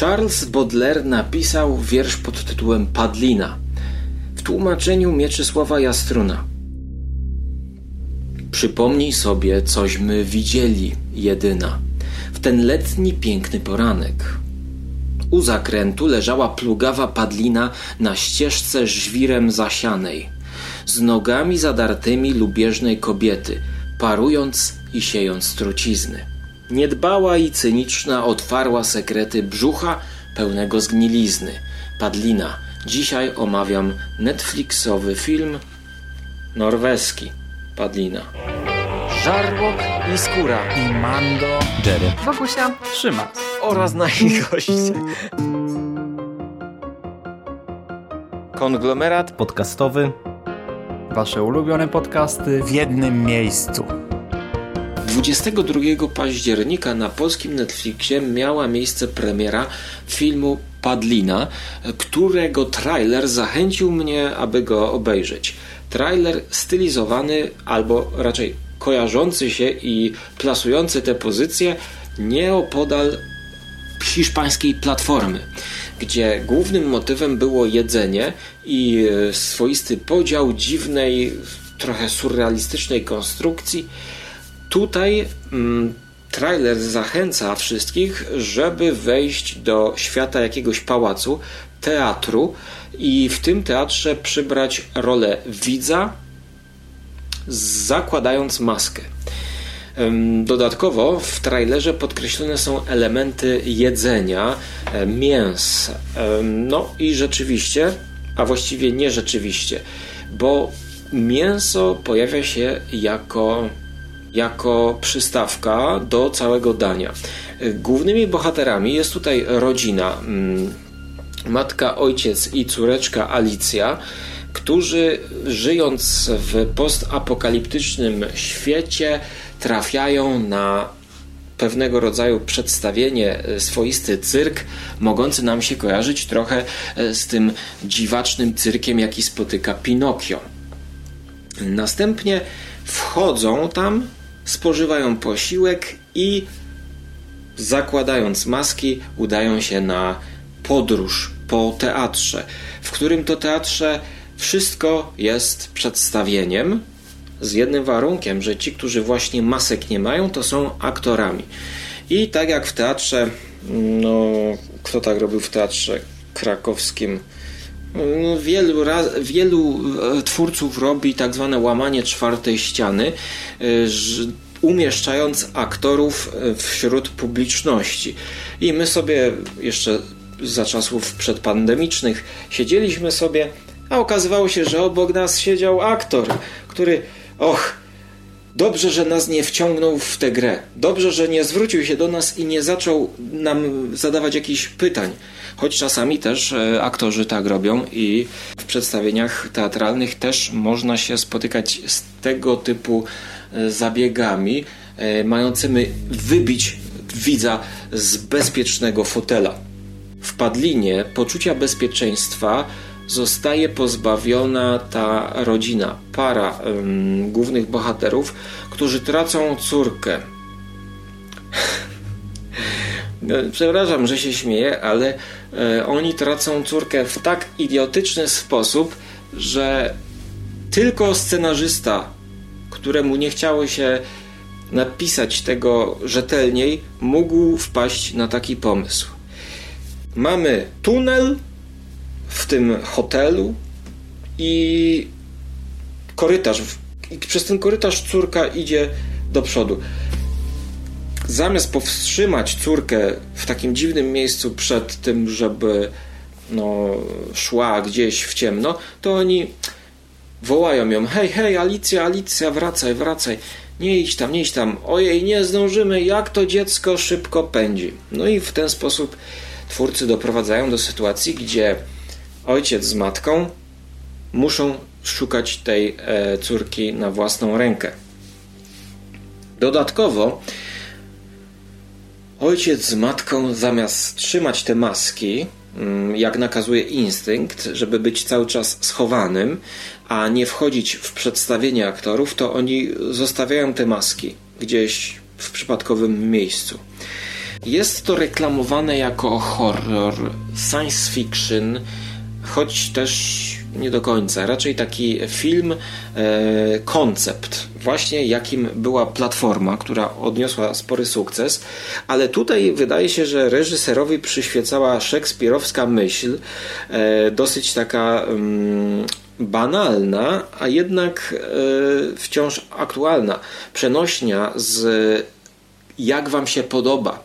Charles Baudelaire napisał wiersz pod tytułem Padlina w tłumaczeniu Mieczysława Jastruna. Przypomnij sobie, cośmy widzieli, jedyna, w ten letni piękny poranek. U zakrętu leżała plugawa padlina na ścieżce żwirem zasianej, z nogami zadartymi lubieżnej kobiety, parując i siejąc trucizny. Niedbała i cyniczna otwarła sekrety brzucha pełnego zgnilizny. Padlina. Dzisiaj omawiam Netflixowy film norweski. Padlina. Żarłok i skóra. I Mando, Jerry. Wokusia. Szymas. Oraz nasi goście. Konglomerat Podcastowy. Wasze ulubione podcasty w jednym miejscu. 22 października na polskim Netflixie miała miejsce premiera filmu Padlina, którego trailer zachęcił mnie, aby go obejrzeć. Trailer stylizowany, albo raczej kojarzący się i plasujący te pozycje nieopodal hiszpańskiej platformy, gdzie głównym motywem było jedzenie i e, swoisty podział dziwnej, trochę surrealistycznej konstrukcji. Tutaj mm, trailer zachęca wszystkich, żeby wejść do świata jakiegoś pałacu, teatru i w tym teatrze przybrać rolę widza, zakładając maskę. Dodatkowo w trailerze podkreślone są elementy jedzenia, e, mięs. No i rzeczywiście, a właściwie nie rzeczywiście, bo mięso pojawia się jako, jako przystawka do całego dania. Głównymi bohaterami jest tutaj rodzina. mm, Matka, ojciec i córeczka Alicja, którzy żyjąc w postapokaliptycznym świecie trafiają na pewnego rodzaju przedstawienie, e, swoisty cyrk, mogący nam się kojarzyć trochę e, z tym dziwacznym cyrkiem, jaki spotyka Pinokio. Następnie wchodzą tam, spożywają posiłek i zakładając maski, udają się na podróż po teatrze, w którym to teatrze wszystko jest przedstawieniem, z jednym warunkiem, że ci, którzy właśnie masek nie mają, to są aktorami. I tak jak w teatrze, no, kto tak robił w teatrze krakowskim? No, wielu, raz, wielu e, twórców robi tak zwane łamanie czwartej ściany, e, umieszczając aktorów e, wśród publiczności. I my sobie jeszcze za czasów przedpandemicznych siedzieliśmy sobie, a okazywało się, że obok nas siedział aktor, który, och, dobrze, że nas nie wciągnął w tę grę. Dobrze, że nie zwrócił się do nas i nie zaczął nam zadawać jakichś pytań. Choć czasami też e, aktorzy tak robią i w przedstawieniach teatralnych też można się spotykać z tego typu e, zabiegami, e, mającymi wybić widza z bezpiecznego fotela. W Padlinie poczucia bezpieczeństwa zostaje pozbawiona ta rodzina, para ym, głównych bohaterów, którzy tracą córkę. No, Przepraszam, że się śmieję, ale e, oni tracą córkę w tak idiotyczny sposób, że tylko scenarzysta, któremu nie chciało się napisać tego rzetelniej, mógł wpaść na taki pomysł. Mamy tunel w tym hotelu i korytarz. I przez ten korytarz córka idzie do przodu. Zamiast powstrzymać córkę w takim dziwnym miejscu przed tym, żeby no, szła gdzieś w ciemno, to oni wołają ją: Hej, hej, Alicja, Alicja, wracaj, wracaj. Nie idź tam, nie idź tam. Ojej, nie zdążymy, jak to dziecko szybko pędzi. No i w ten sposób twórcy doprowadzają do sytuacji, gdzie ojciec z matką muszą szukać tej e, córki na własną rękę. Dodatkowo ojciec z matką zamiast trzymać te maski, mm, jak nakazuje instynkt, żeby być cały czas schowanym, a nie wchodzić w przedstawienie aktorów, to oni zostawiają te maski gdzieś w przypadkowym miejscu. Jest to reklamowane jako horror, science fiction, choć też nie do końca. Raczej taki film, e, koncept, właśnie jakim była platforma, która odniosła spory sukces, ale tutaj wydaje się, że reżyserowi przyświecała szekspirowska myśl, e, dosyć taka mm, banalna, a jednak e, wciąż aktualna. Przenośnia z jak wam się podoba.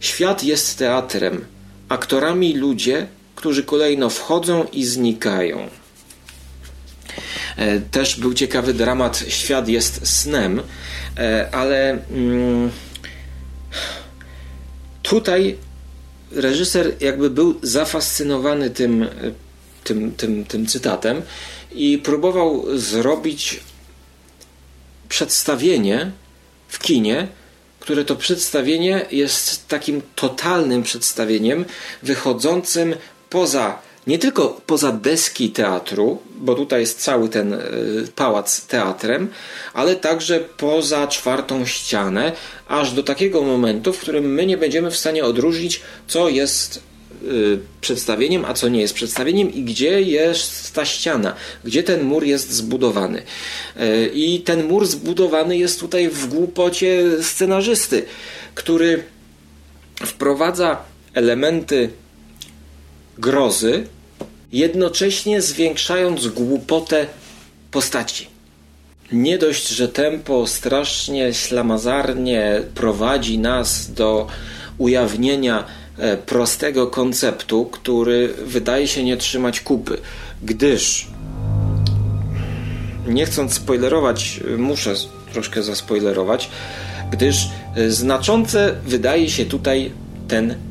Świat jest teatrem, aktorami ludzie, którzy kolejno wchodzą i znikają. E, też był ciekawy dramat Świat jest snem, e, ale mm, tutaj reżyser jakby był zafascynowany tym, tym, tym, tym cytatem i próbował zrobić przedstawienie w kinie, które to przedstawienie jest takim totalnym przedstawieniem wychodzącym poza nie tylko poza deski teatru, bo tutaj jest cały ten y, pałac teatrem, ale także poza czwartą ścianę, aż do takiego momentu, w którym my nie będziemy w stanie odróżnić, co jest y, przedstawieniem, a co nie jest przedstawieniem i gdzie jest ta ściana, gdzie ten mur jest zbudowany. Y, I ten mur zbudowany jest tutaj w głupocie scenarzysty, który wprowadza elementy grozy, jednocześnie zwiększając głupotę postaci. Nie dość, że tempo strasznie ślamazarnie prowadzi nas do ujawnienia e, prostego konceptu, który wydaje się nie trzymać kupy, gdyż nie chcąc spoilerować, muszę troszkę zaspoilerować, gdyż e, znaczące wydaje się tutaj ten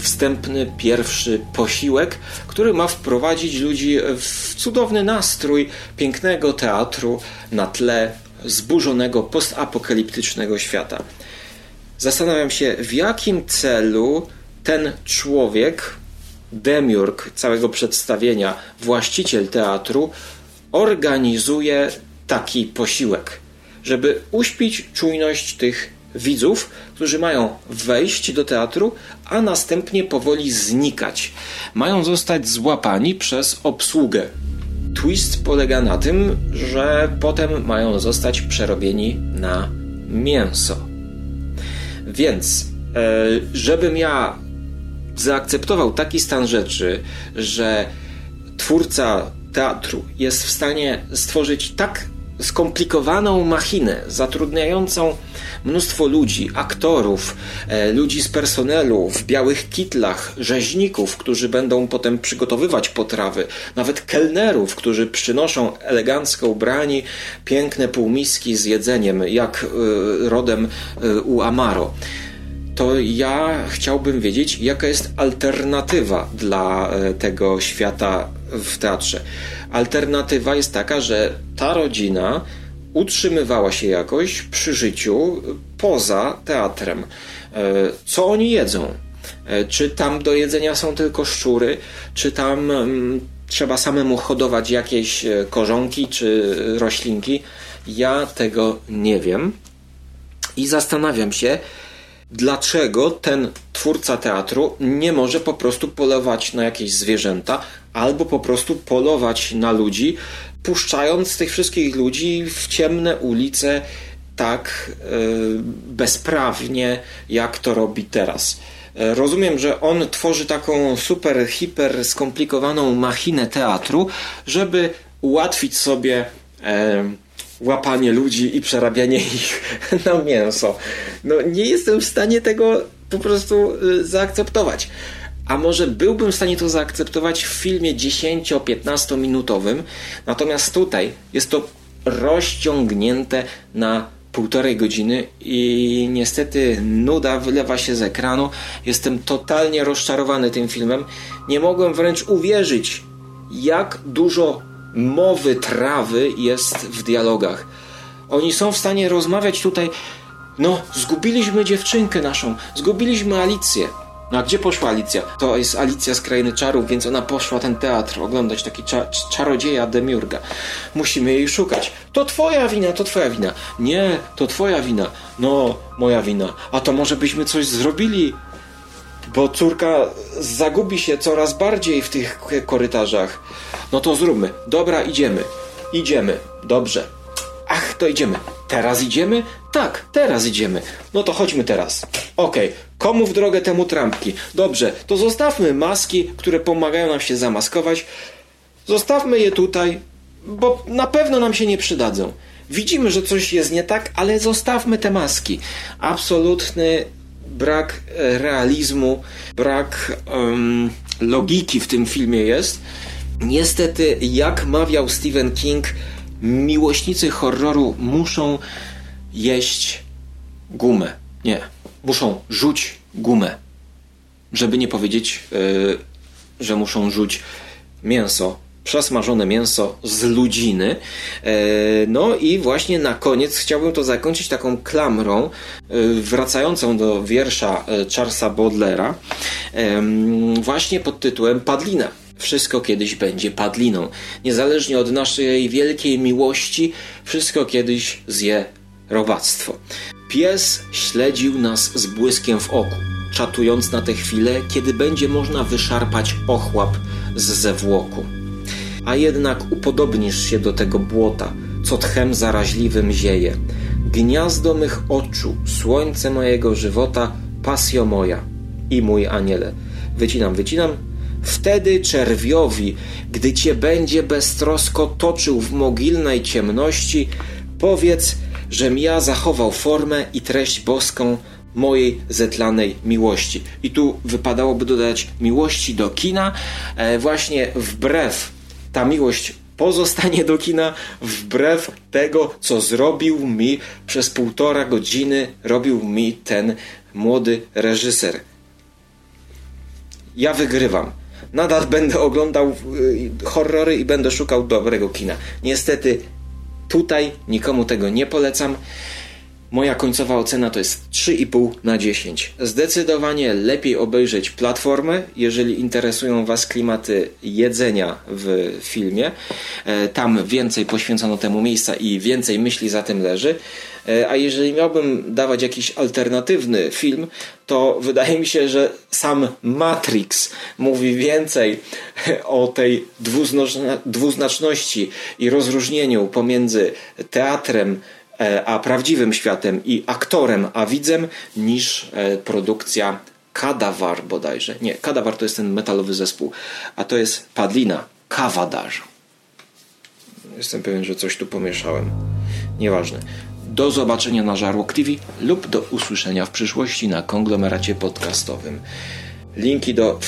wstępny, pierwszy posiłek, który ma wprowadzić ludzi w cudowny nastrój pięknego teatru na tle zburzonego, postapokaliptycznego świata. Zastanawiam się, w jakim celu ten człowiek, demiurg całego przedstawienia, właściciel teatru, organizuje taki posiłek, żeby uśpić czujność tych widzów, którzy mają wejść do teatru, a następnie powoli znikać. Mają zostać złapani przez obsługę. Twist polega na tym, że potem mają zostać przerobieni na mięso. Więc, e, żebym ja zaakceptował taki stan rzeczy, że twórca teatru jest w stanie stworzyć tak skomplikowaną machinę zatrudniającą mnóstwo ludzi, aktorów, e, ludzi z personelu w białych kitlach, rzeźników, którzy będą potem przygotowywać potrawy, nawet kelnerów, którzy przynoszą elegancko ubrani piękne półmiski z jedzeniem, jak e, rodem e, u Amaro to ja chciałbym wiedzieć, jaka jest alternatywa dla tego świata w teatrze. Alternatywa jest taka, że ta rodzina utrzymywała się jakoś przy życiu poza teatrem. E, co oni jedzą? E, czy tam do jedzenia są tylko szczury? Czy tam mm, trzeba samemu hodować jakieś e, korzonki czy roślinki? Ja tego nie wiem. I zastanawiam się, dlaczego ten twórca teatru nie może po prostu polować na jakieś zwierzęta, albo po prostu polować na ludzi, puszczając tych wszystkich ludzi w ciemne ulice tak yy, bezprawnie, jak to robi teraz. E, rozumiem, że on tworzy taką super, hiper skomplikowaną machinę teatru, żeby ułatwić sobie e, łapanie ludzi i przerabianie ich na mięso. No nie jestem w stanie tego po prostu y, zaakceptować. A może byłbym w stanie to zaakceptować w filmie 10-15 minutowym, natomiast tutaj jest to rozciągnięte na półtorej godziny i niestety nuda wylewa się z ekranu. Jestem totalnie rozczarowany tym filmem. Nie mogłem wręcz uwierzyć, jak dużo mowy trawy jest w dialogach. Oni są w stanie rozmawiać tutaj. No, zgubiliśmy dziewczynkę naszą, zgubiliśmy Alicję. No a gdzie poszła Alicja? To jest Alicja z Krainy Czarów, więc ona poszła ten teatr oglądać, taki cza czarodzieja Demiurga. Musimy jej szukać. To twoja wina, to twoja wina. Nie, to twoja wina. No, moja wina. A to może byśmy coś zrobili? Bo córka zagubi się coraz bardziej w tych korytarzach. No to zróbmy. Dobra, idziemy. Idziemy. Dobrze. Ach, to idziemy. Teraz idziemy? Tak, teraz idziemy. No to chodźmy teraz. Okej, okay. komu w drogę temu trampki? Dobrze, to zostawmy maski, które pomagają nam się zamaskować. Zostawmy je tutaj, bo na pewno nam się nie przydadzą. Widzimy, że coś jest nie tak, ale zostawmy te maski. Absolutny brak e, realizmu, brak um, logiki w tym filmie jest. Niestety, jak mawiał Stephen King, miłośnicy horroru muszą jeść gumę. Nie, muszą rzuć gumę. Żeby nie powiedzieć, yy, że muszą rzuć mięso, przesmażone mięso z ludziny. Yy, no i właśnie na koniec chciałbym to zakończyć taką klamrą yy, wracającą do wiersza Charlesa Baudelaira właśnie pod tytułem Padlina. Wszystko kiedyś będzie padliną. Niezależnie od naszej wielkiej miłości, wszystko kiedyś zje robactwo. Pies śledził nas z błyskiem w oku, czatując na tę chwilę, kiedy będzie można wyszarpać ochłap z zewłoku. A jednak upodobnisz się do tego błota, co tchem zaraźliwym zieje. Gniazdo mych oczu, słońce mojego żywota, pasjo moja i mój aniele. Wycinam, wycinam, Wtedy czerwiowi, gdy cię będzie beztrosko toczył w mogilnej ciemności, powiedz, żem ja zachował formę i treść boską mojej zetlanej miłości. I tu wypadałoby dodać miłości do kina, e, właśnie wbrew ta miłość pozostanie do kina wbrew tego, co zrobił mi przez półtora godziny, robił mi ten młody reżyser. Ja wygrywam nadal będę oglądał y, horrory i będę szukał dobrego kina. Niestety tutaj nikomu tego nie polecam. Moja końcowa ocena to jest 3,5 na 10. Zdecydowanie lepiej obejrzeć platformę, jeżeli interesują Was klimaty jedzenia w filmie. E, tam więcej poświęcono temu miejsca i więcej myśli za tym leży. E, a jeżeli miałbym dawać jakiś alternatywny film, to wydaje mi się, że sam Matrix mówi więcej o tej dwuznaczności i rozróżnieniu pomiędzy teatrem a prawdziwym światem i aktorem a widzem niż e, produkcja Kadawar bodajże. Nie, Kadawar to jest ten metalowy zespół, a to jest Padlina, Kawadaż. Jestem pewien, że coś tu pomieszałem. Nieważne. Do zobaczenia na Żarłok TV lub do usłyszenia w przyszłości na konglomeracie podcastowym. Linki do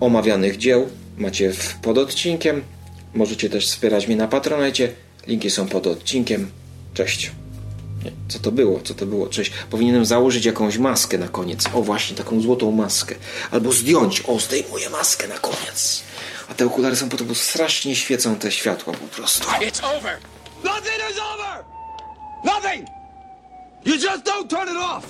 omawianych dzieł macie pod odcinkiem. Możecie też wspierać mnie na Patronecie. Linki są pod odcinkiem. Cześć. Co to było? Co to było? Cześć. Powinienem założyć jakąś maskę na koniec. O, właśnie taką złotą maskę. Albo zdjąć. O, zdejmuję maskę na koniec. A te okulary są po to, bo strasznie świecą te światła po prostu. It's over. Nothing is over! Nothing! You just don't turn it off!